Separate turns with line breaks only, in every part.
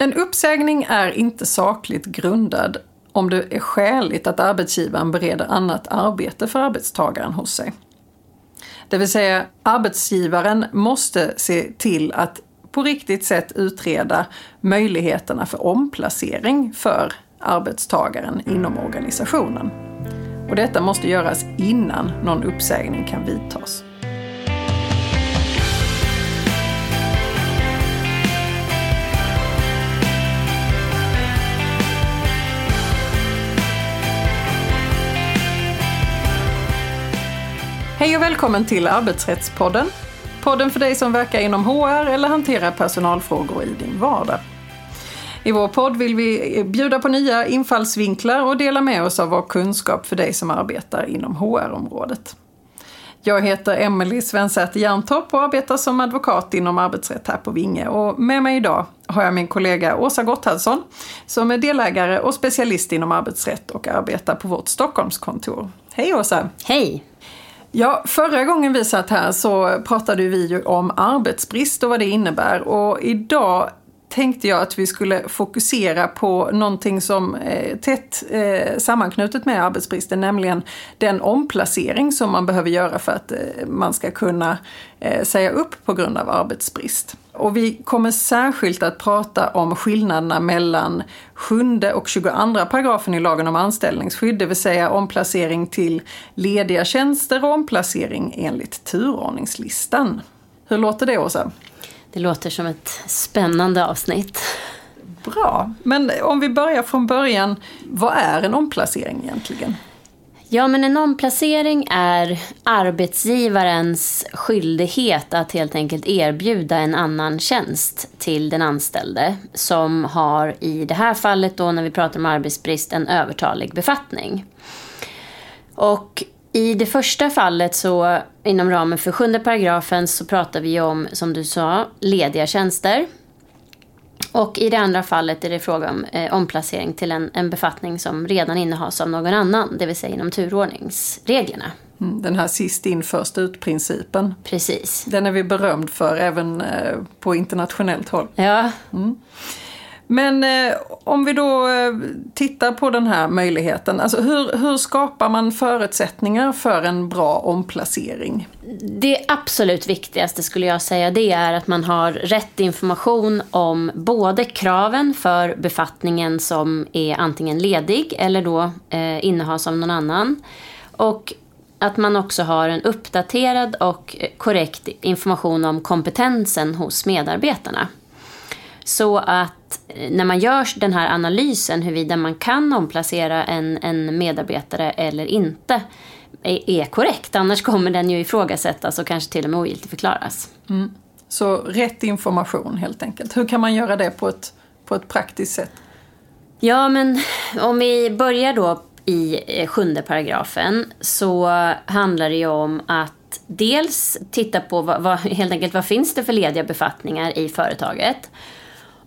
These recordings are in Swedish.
En uppsägning är inte sakligt grundad om det är skäligt att arbetsgivaren bereder annat arbete för arbetstagaren hos sig. Det vill säga, arbetsgivaren måste se till att på riktigt sätt utreda möjligheterna för omplacering för arbetstagaren inom organisationen. Och detta måste göras innan någon uppsägning kan vidtas. Hej och välkommen till Arbetsrättspodden. Podden för dig som verkar inom HR eller hanterar personalfrågor i din vardag. I vår podd vill vi bjuda på nya infallsvinklar och dela med oss av vår kunskap för dig som arbetar inom HR-området. Jag heter Emelie Svensäter Jerntorp och arbetar som advokat inom arbetsrätt här på Vinge. Och med mig idag har jag min kollega Åsa Gotthardsson som är delägare och specialist inom arbetsrätt och arbetar på vårt Stockholmskontor. Hej Åsa!
Hej!
Ja, förra gången vi satt här så pratade vi ju om arbetsbrist och vad det innebär. Och idag tänkte jag att vi skulle fokusera på någonting som är tätt eh, sammanknutet med arbetsbristen, nämligen den omplacering som man behöver göra för att eh, man ska kunna säga upp på grund av arbetsbrist. Och vi kommer särskilt att prata om skillnaderna mellan 7 och 22 paragrafen i lagen om anställningsskydd, det vill säga omplacering till lediga tjänster och omplacering enligt turordningslistan. Hur låter det Åsa?
Det låter som ett spännande avsnitt.
Bra, men om vi börjar från början, vad är en omplacering egentligen?
Ja, men en omplacering är arbetsgivarens skyldighet att helt enkelt erbjuda en annan tjänst till den anställde som har i det här fallet då när vi pratar om arbetsbrist en övertalig befattning. Och i det första fallet så inom ramen för sjunde paragrafen så pratar vi om, som du sa, lediga tjänster. Och i det andra fallet är det fråga om eh, omplacering till en, en befattning som redan innehas av någon annan, det vill säga inom turordningsreglerna.
Mm, den här sist in först ut-principen.
Precis.
Den är vi berömd för även eh, på internationellt håll.
Ja.
Mm. Men eh, om vi då eh, tittar på den här möjligheten, alltså hur, hur skapar man förutsättningar för en bra omplacering?
Det absolut viktigaste skulle jag säga det är att man har rätt information om både kraven för befattningen som är antingen ledig eller då eh, innehas av någon annan. Och att man också har en uppdaterad och korrekt information om kompetensen hos medarbetarna. Så att eh, när man gör den här analysen huruvida man kan omplacera en, en medarbetare eller inte är, är korrekt. Annars kommer den ju ifrågasättas och kanske till och med ogiltigförklaras.
Mm. Så rätt information helt enkelt. Hur kan man göra det på ett, på ett praktiskt sätt?
Ja, men om vi börjar då i eh, sjunde paragrafen så handlar det ju om att dels titta på vad, vad, helt enkelt vad finns det för lediga befattningar i företaget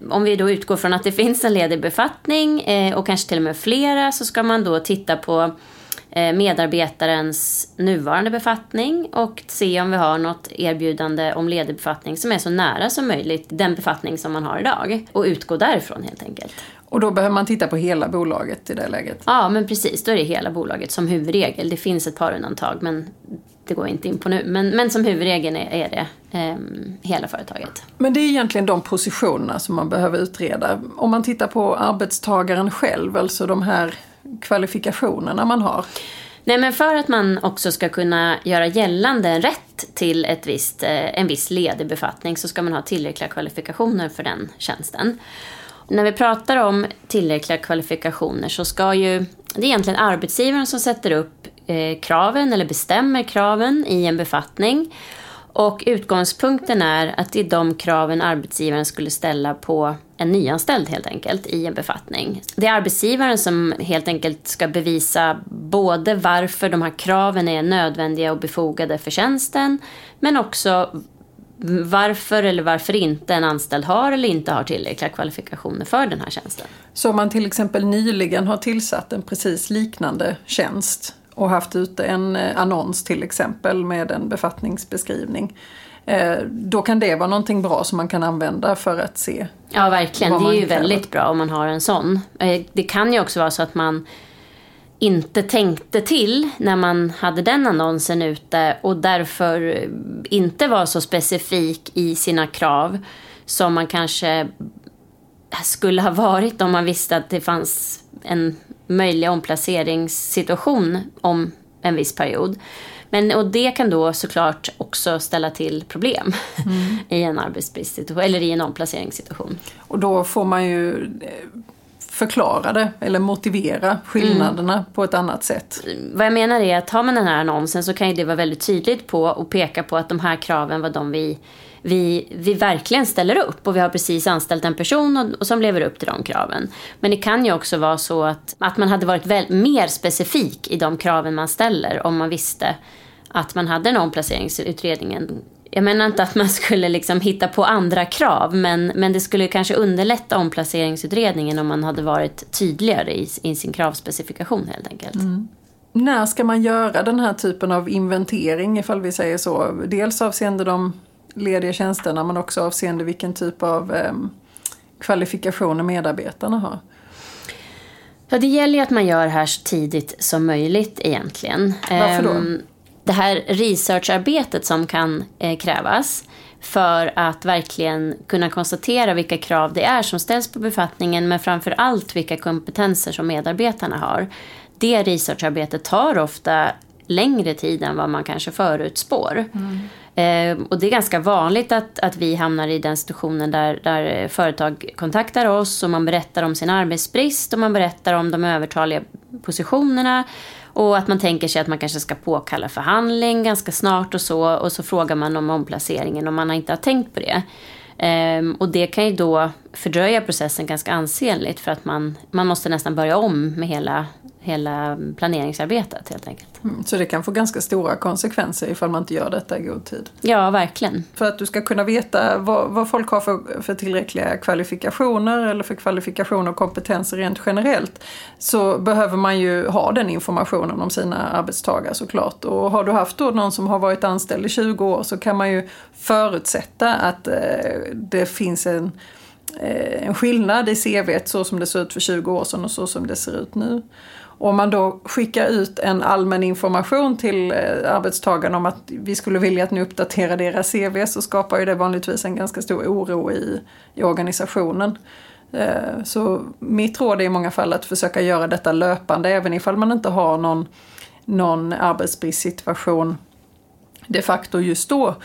om vi då utgår från att det finns en ledig befattning eh, och kanske till och med flera så ska man då titta på eh, medarbetarens nuvarande befattning och se om vi har något erbjudande om ledig befattning som är så nära som möjligt den befattning som man har idag och utgå därifrån helt enkelt.
Och då behöver man titta på hela bolaget i det läget?
Ja, men precis. Då är det hela bolaget som huvudregel. Det finns ett par undantag, men det går inte in på nu. Men, men som huvudregel är, det eh, hela företaget.
Men det är egentligen de positionerna som man behöver utreda. Om man tittar på arbetstagaren själv, alltså de här kvalifikationerna man har.
Nej, men för att man också ska kunna göra gällande en rätt till ett visst, eh, en viss ledig befattning så ska man ha tillräckliga kvalifikationer för den tjänsten. När vi pratar om tillräckliga kvalifikationer så ska ju, det är egentligen arbetsgivaren som sätter upp eh, kraven eller bestämmer kraven i en befattning. Och utgångspunkten är att det är de kraven arbetsgivaren skulle ställa på en nyanställd helt enkelt i en befattning. Det är arbetsgivaren som helt enkelt ska bevisa både varför de här kraven är nödvändiga och befogade för tjänsten men också varför eller varför inte en anställd har eller inte har tillräckliga kvalifikationer för den här tjänsten.
Så om man till exempel nyligen har tillsatt en precis liknande tjänst och haft ute en eh, annons till exempel med en befattningsbeskrivning. Eh, då kan det vara någonting bra som man kan använda för att se.
Ja, verkligen. Det är ju kräver. väldigt bra om man har en sån. Eh, det kan ju också vara så att man inte tänkte till när man hade den annonsen ute och därför inte var så specifik i sina krav som man kanske skulle ha varit om man visste att det fanns en möjlig omplaceringssituation om en viss period. Men, och det kan då såklart också ställa till problem mm. i en arbetsbristsituation eller i en omplaceringssituation.
Och då får man ju eh, förklara det eller motivera skillnaderna mm. på ett annat sätt.
Vad jag menar är att har man den här annonsen så kan ju det vara väldigt tydligt på och peka på att de här kraven var de vi vi, vi verkligen ställer upp och vi har precis anställt en person och, och som lever upp till de kraven. Men det kan ju också vara så att, att man hade varit väl, mer specifik i de kraven man ställer om man visste att man hade en omplaceringsutredning. Jag menar inte att man skulle liksom hitta på andra krav men, men det skulle kanske underlätta omplaceringsutredningen om man hade varit tydligare i, i sin kravspecifikation helt enkelt. Mm.
När ska man göra den här typen av inventering ifall vi säger så? Dels avseende de lediga tjänsterna men också avseende vilken typ av eh, kvalifikationer medarbetarna har.
Ja, det gäller ju att man gör det här så tidigt som möjligt egentligen.
Varför då? Ehm,
det här researcharbetet som kan eh, krävas för att verkligen kunna konstatera vilka krav det är som ställs på befattningen men framför allt vilka kompetenser som medarbetarna har. Det researcharbetet tar ofta längre tid än vad man kanske förutspår. Mm. Eh, och det är ganska vanligt att, att vi hamnar i den situationen där, där företag kontaktar oss och man berättar om sin arbetsbrist och man berättar om de övertaliga positionerna. Och att man tänker sig att man kanske ska påkalla förhandling ganska snart och så. Och så frågar man om omplaceringen om man inte har tänkt på det. Ehm, och det kan ju då fördröja processen ganska ansenligt för att man, man måste nästan börja om med hela hela planeringsarbetet helt enkelt.
Mm, så det kan få ganska stora konsekvenser ifall man inte gör detta i god tid?
Ja, verkligen.
För att du ska kunna veta vad, vad folk har för, för tillräckliga kvalifikationer eller för kvalifikationer och kompetenser rent generellt så behöver man ju ha den informationen om sina arbetstagare såklart. Och har du haft då någon som har varit anställd i 20 år så kan man ju förutsätta att eh, det finns en eh, en skillnad i CV så som det såg ut för 20 år sedan och så som det ser ut nu. Om man då skickar ut en allmän information till eh, arbetstagarna om att vi skulle vilja att ni uppdaterar deras CV så skapar ju det vanligtvis en ganska stor oro i, i organisationen. Eh, så mitt råd är i många fall att försöka göra detta löpande även ifall man inte har någon, någon arbetsbristsituation de facto just då.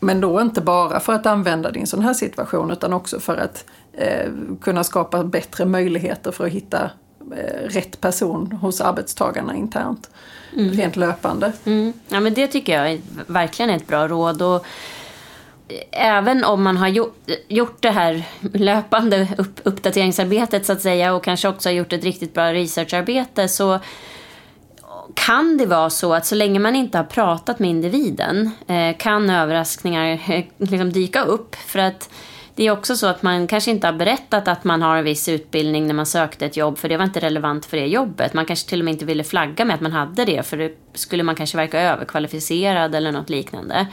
Men då inte bara för att använda det i en sån här situation utan också för att eh, kunna skapa bättre möjligheter för att hitta rätt person hos arbetstagarna internt. Mm. Rent löpande.
Mm. Ja men det tycker jag är verkligen är ett bra råd. Och även om man har gjort, gjort det här löpande upp, uppdateringsarbetet så att säga och kanske också har gjort ett riktigt bra researcharbete så kan det vara så att så länge man inte har pratat med individen eh, kan överraskningar eh, liksom dyka upp. För att det är också så att man kanske inte har berättat att man har en viss utbildning när man sökte ett jobb för det var inte relevant för det jobbet. Man kanske till och med inte ville flagga med att man hade det för det skulle man kanske verka överkvalificerad eller något liknande.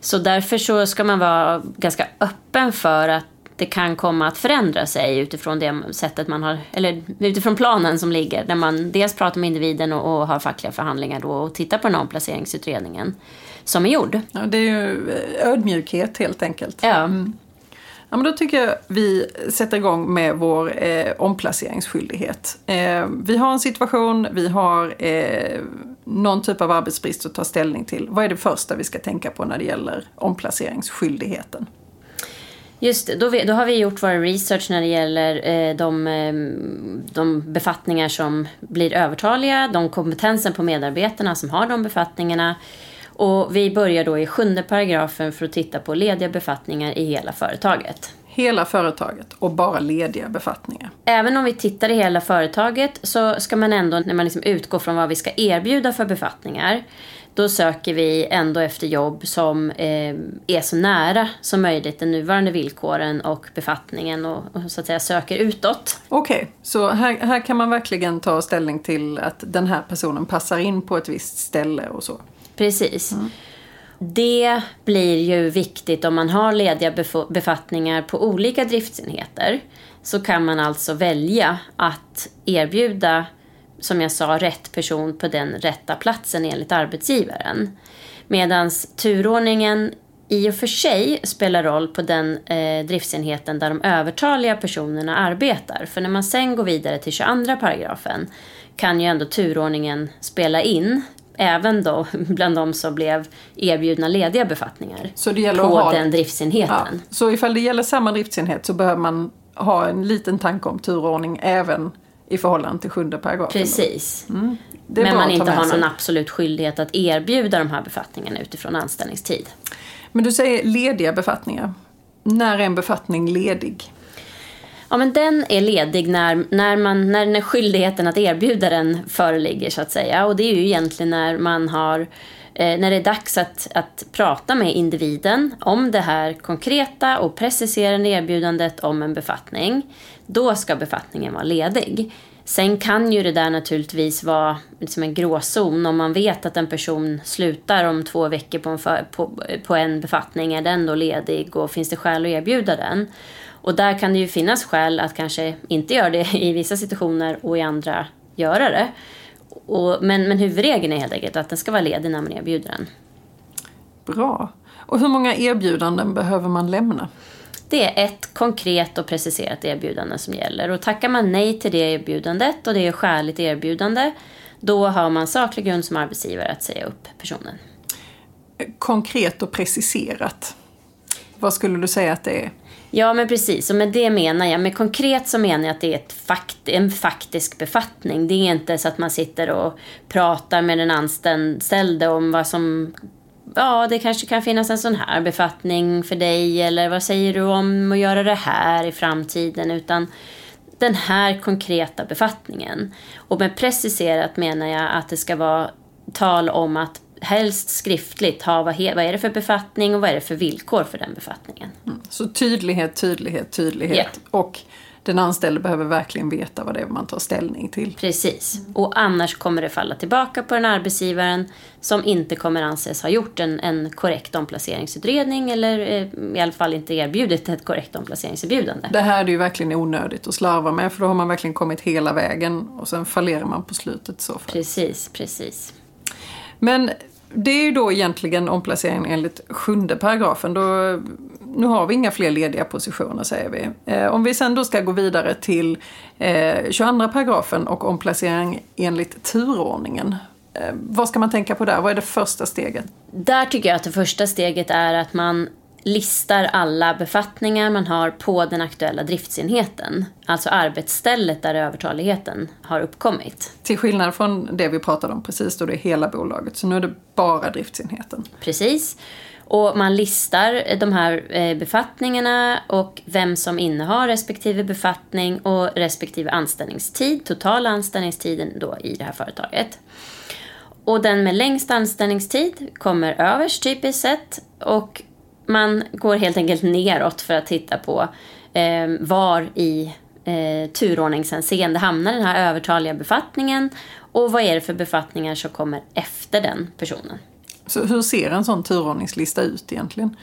Så därför så ska man vara ganska öppen för att det kan komma att förändra sig utifrån det sättet man har, eller utifrån planen som ligger, där man dels pratar med individen och, och har fackliga förhandlingar då och tittar på den omplaceringsutredningen som är gjord.
Ja, det är ju ödmjukhet helt enkelt.
Ja. Mm.
Ja, men då tycker jag vi sätter igång med vår eh, omplaceringsskyldighet. Eh, vi har en situation, vi har eh, någon typ av arbetsbrist att ta ställning till. Vad är det första vi ska tänka på när det gäller omplaceringsskyldigheten?
Just det, då, vi, då har vi gjort vår research när det gäller eh, de, eh, de befattningar som blir övertaliga, de kompetensen på medarbetarna som har de befattningarna. Och vi börjar då i sjunde paragrafen för att titta på lediga befattningar i hela företaget.
Hela företaget och bara lediga befattningar.
Även om vi tittar i hela företaget så ska man ändå, när man liksom utgår från vad vi ska erbjuda för befattningar, då söker vi ändå efter jobb som eh, är så nära som möjligt de nuvarande villkoren och befattningen och, och så att säga söker utåt.
Okej, okay, så här, här kan man verkligen ta ställning till att den här personen passar in på ett visst ställe och så?
Precis. Mm. Det blir ju viktigt om man har lediga befattningar på olika driftsenheter. Så kan man alltså välja att erbjuda, som jag sa, rätt person på den rätta platsen enligt arbetsgivaren. Medan turordningen i och för sig spelar roll på den eh, driftsenheten där de övertaliga personerna arbetar. För när man sen går vidare till 22 paragrafen kan ju ändå turordningen spela in även då bland de som blev erbjudna lediga befattningar
så det gäller
på
att ha,
den driftsenheten.
Ja, så ifall det gäller samma driftsenhet så behöver man ha en liten tanke om turordning även i förhållande till sjunde paragrafen.
Precis. Mm. Men man inte har någon absolut skyldighet att erbjuda de här befattningarna utifrån anställningstid.
Men du säger lediga befattningar. När är en befattning ledig?
Ja, men den är ledig när, när, man, när, när skyldigheten att erbjuda den föreligger, så att säga. Och det är ju egentligen när man har eh, när det är dags att, att prata med individen om det här konkreta och preciserande erbjudandet om en befattning, då ska befattningen vara ledig. Sen kan ju det där naturligtvis vara liksom en gråzon. Om man vet att en person slutar om två veckor på en, för, på, på en befattning, är den då ledig och finns det skäl att erbjuda den? Och där kan det ju finnas skäl att kanske inte göra det i vissa situationer och i andra göra det. Och, men, men huvudregeln är helt enkelt att den ska vara ledig när man erbjuder den.
Bra. Och hur många erbjudanden behöver man lämna?
Det är ett konkret och preciserat erbjudande som gäller. Och tackar man nej till det erbjudandet och det är skäligt erbjudande, då har man saklig grund som arbetsgivare att säga upp personen.
Konkret och preciserat. Vad skulle du säga att det är?
Ja, men precis. Och med det menar jag, med konkret så menar jag att det är ett fakt, en faktisk befattning. Det är inte så att man sitter och pratar med den anställde om vad som ja, det kanske kan finnas en sån här befattning för dig eller vad säger du om att göra det här i framtiden? Utan den här konkreta befattningen. Och med preciserat menar jag att det ska vara tal om att helst skriftligt ha vad, vad är det för befattning och vad är det för villkor för den befattningen.
Mm. Så tydlighet, tydlighet, tydlighet. Yeah. Och den anställde behöver verkligen veta vad det är man tar ställning till.
Precis. Och annars kommer det falla tillbaka på den arbetsgivaren som inte kommer anses ha gjort en, en korrekt omplaceringsutredning eller eh, i alla fall inte erbjudit ett korrekt omplaceringserbjudande.
Det här är ju verkligen onödigt att slarva med för då har man verkligen kommit hela vägen och sen fallerar man på slutet så fall.
Precis, precis.
Men det är ju då egentligen omplaceringen enligt sjunde paragrafen. Då, nu har vi inga fler lediga positioner säger vi. Eh, om vi sen då ska gå vidare till eh, 22 paragrafen och omplacering enligt turordningen. Eh, vad ska man tänka på där? Vad är det första steget?
Där tycker jag att det första steget är att man listar alla befattningar man har på den aktuella driftsenheten. Alltså arbetsstället där övertaligheten har uppkommit.
Till skillnad från det vi pratade om precis då det är hela bolaget. Så nu är det bara driftsenheten.
Precis. Och man listar de här eh, befattningarna och vem som innehar respektive befattning och respektive anställningstid, totala anställningstiden då i det här företaget. Och den med längst anställningstid kommer överst typiskt sett och man går helt enkelt neråt för att titta på eh, var i eh, turordningshänseende hamnar den här övertaliga befattningen och vad är det för befattningar som kommer efter den personen.
Så hur ser en sån turordningslista ut egentligen?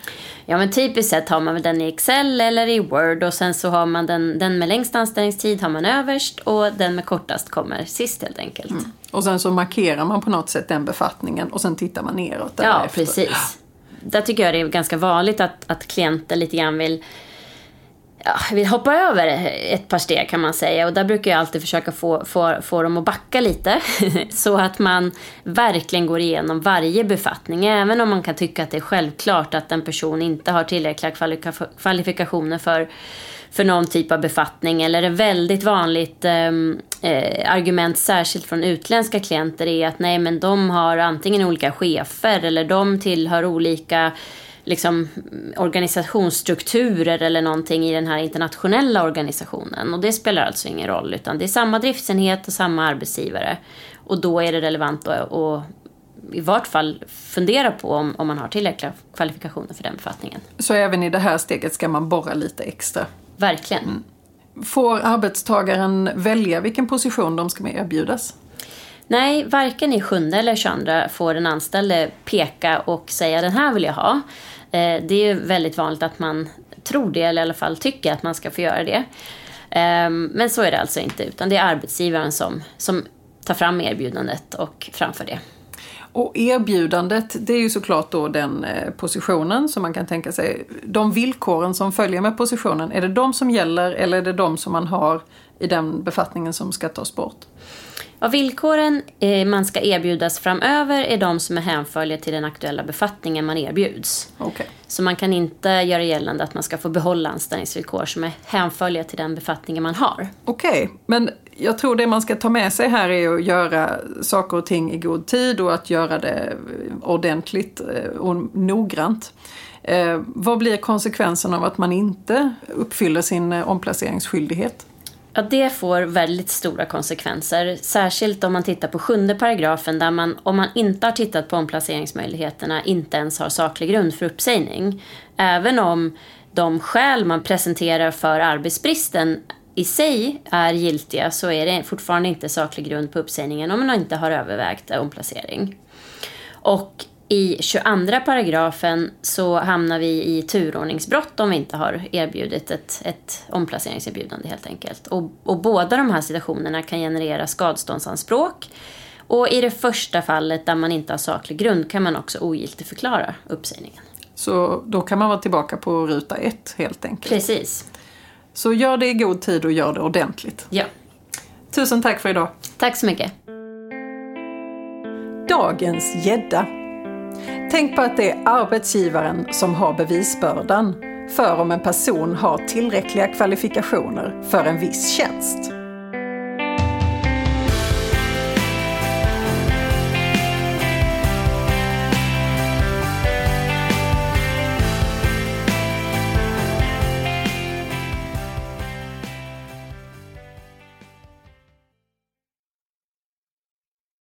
Ja men typiskt sett har man den i Excel eller i Word och sen så har man den, den med längst anställningstid har man överst och den med kortast kommer sist helt enkelt. Mm.
Och sen så markerar man på något sätt den befattningen och sen tittar man neråt
därefter. Ja precis där tycker jag det är ganska vanligt att, att klienter lite grann vill ja, vill hoppa över ett par steg kan man säga. Och där brukar jag alltid försöka få, få, få dem att backa lite. så att man verkligen går igenom varje befattning. Även om man kan tycka att det är självklart att en person inte har tillräckliga kvalifikationer för för någon typ av befattning eller ett väldigt vanligt ehm, eh, argument särskilt från utländska klienter är att nej men de har antingen olika chefer eller de tillhör olika liksom, organisationsstrukturer eller någonting i den här internationella organisationen. Och det spelar alltså ingen roll utan det är samma driftsenhet och samma arbetsgivare. Och då är det relevant att, att i vart fall fundera på om, om man har tillräckliga kvalifikationer för den befattningen.
Så även i det här steget ska man borra lite extra?
Verkligen. Mm.
Får arbetstagaren välja vilken position de ska erbjudas?
Nej, varken i sjunde eller 22 får den anställde peka och säga den här vill jag ha. Eh, det är ju väldigt vanligt att man tror det, eller i alla fall tycker att man ska få göra det. Ehm, men så är det alltså inte, utan det är arbetsgivaren som, som tar fram erbjudandet och framför det.
Och erbjudandet, det är ju såklart då den eh, positionen som man kan tänka sig. De villkoren som följer med positionen, är det de som gäller eller är det de som man har i den befattningen som ska tas bort?
Ja, villkoren eh, man ska erbjudas framöver är de som är hänförliga till den aktuella befattningen man erbjuds.
Okay.
Så man kan inte göra gällande att man ska få behålla anställningsvillkor som är hänförliga till den befattningen man har.
Okej, okay. men jag tror det man ska ta med sig här är att göra saker och ting i god tid och att göra det ordentligt eh, och noggrant. Eh, vad blir konsekvensen av att man inte uppfyller sin eh, omplaceringsskyldighet?
Ja, det får väldigt stora konsekvenser. Särskilt om man tittar på sjunde paragrafen där man, om man inte har tittat på omplaceringsmöjligheterna, inte ens har saklig grund för uppsägning. Även om de skäl man presenterar för arbetsbristen i sig är giltiga så är det fortfarande inte saklig grund på uppsägningen om man inte har övervägt omplacering. Och i 22 paragrafen så hamnar vi i turordningsbrott om vi inte har erbjudit ett, ett omplaceringserbjudande helt enkelt. Och, och båda de här situationerna kan generera skadståndsanspråk. Och i det första fallet där man inte har saklig grund kan man också ogiltigförklara uppsägningen.
Så då kan man vara tillbaka på ruta ett helt enkelt?
Precis.
Så gör det i god tid och gör det ordentligt.
Ja.
Tusen tack för idag.
Tack så mycket.
Dagens gädda. Tänk på att det är arbetsgivaren som har bevisbördan för om en person har tillräckliga kvalifikationer för en viss tjänst.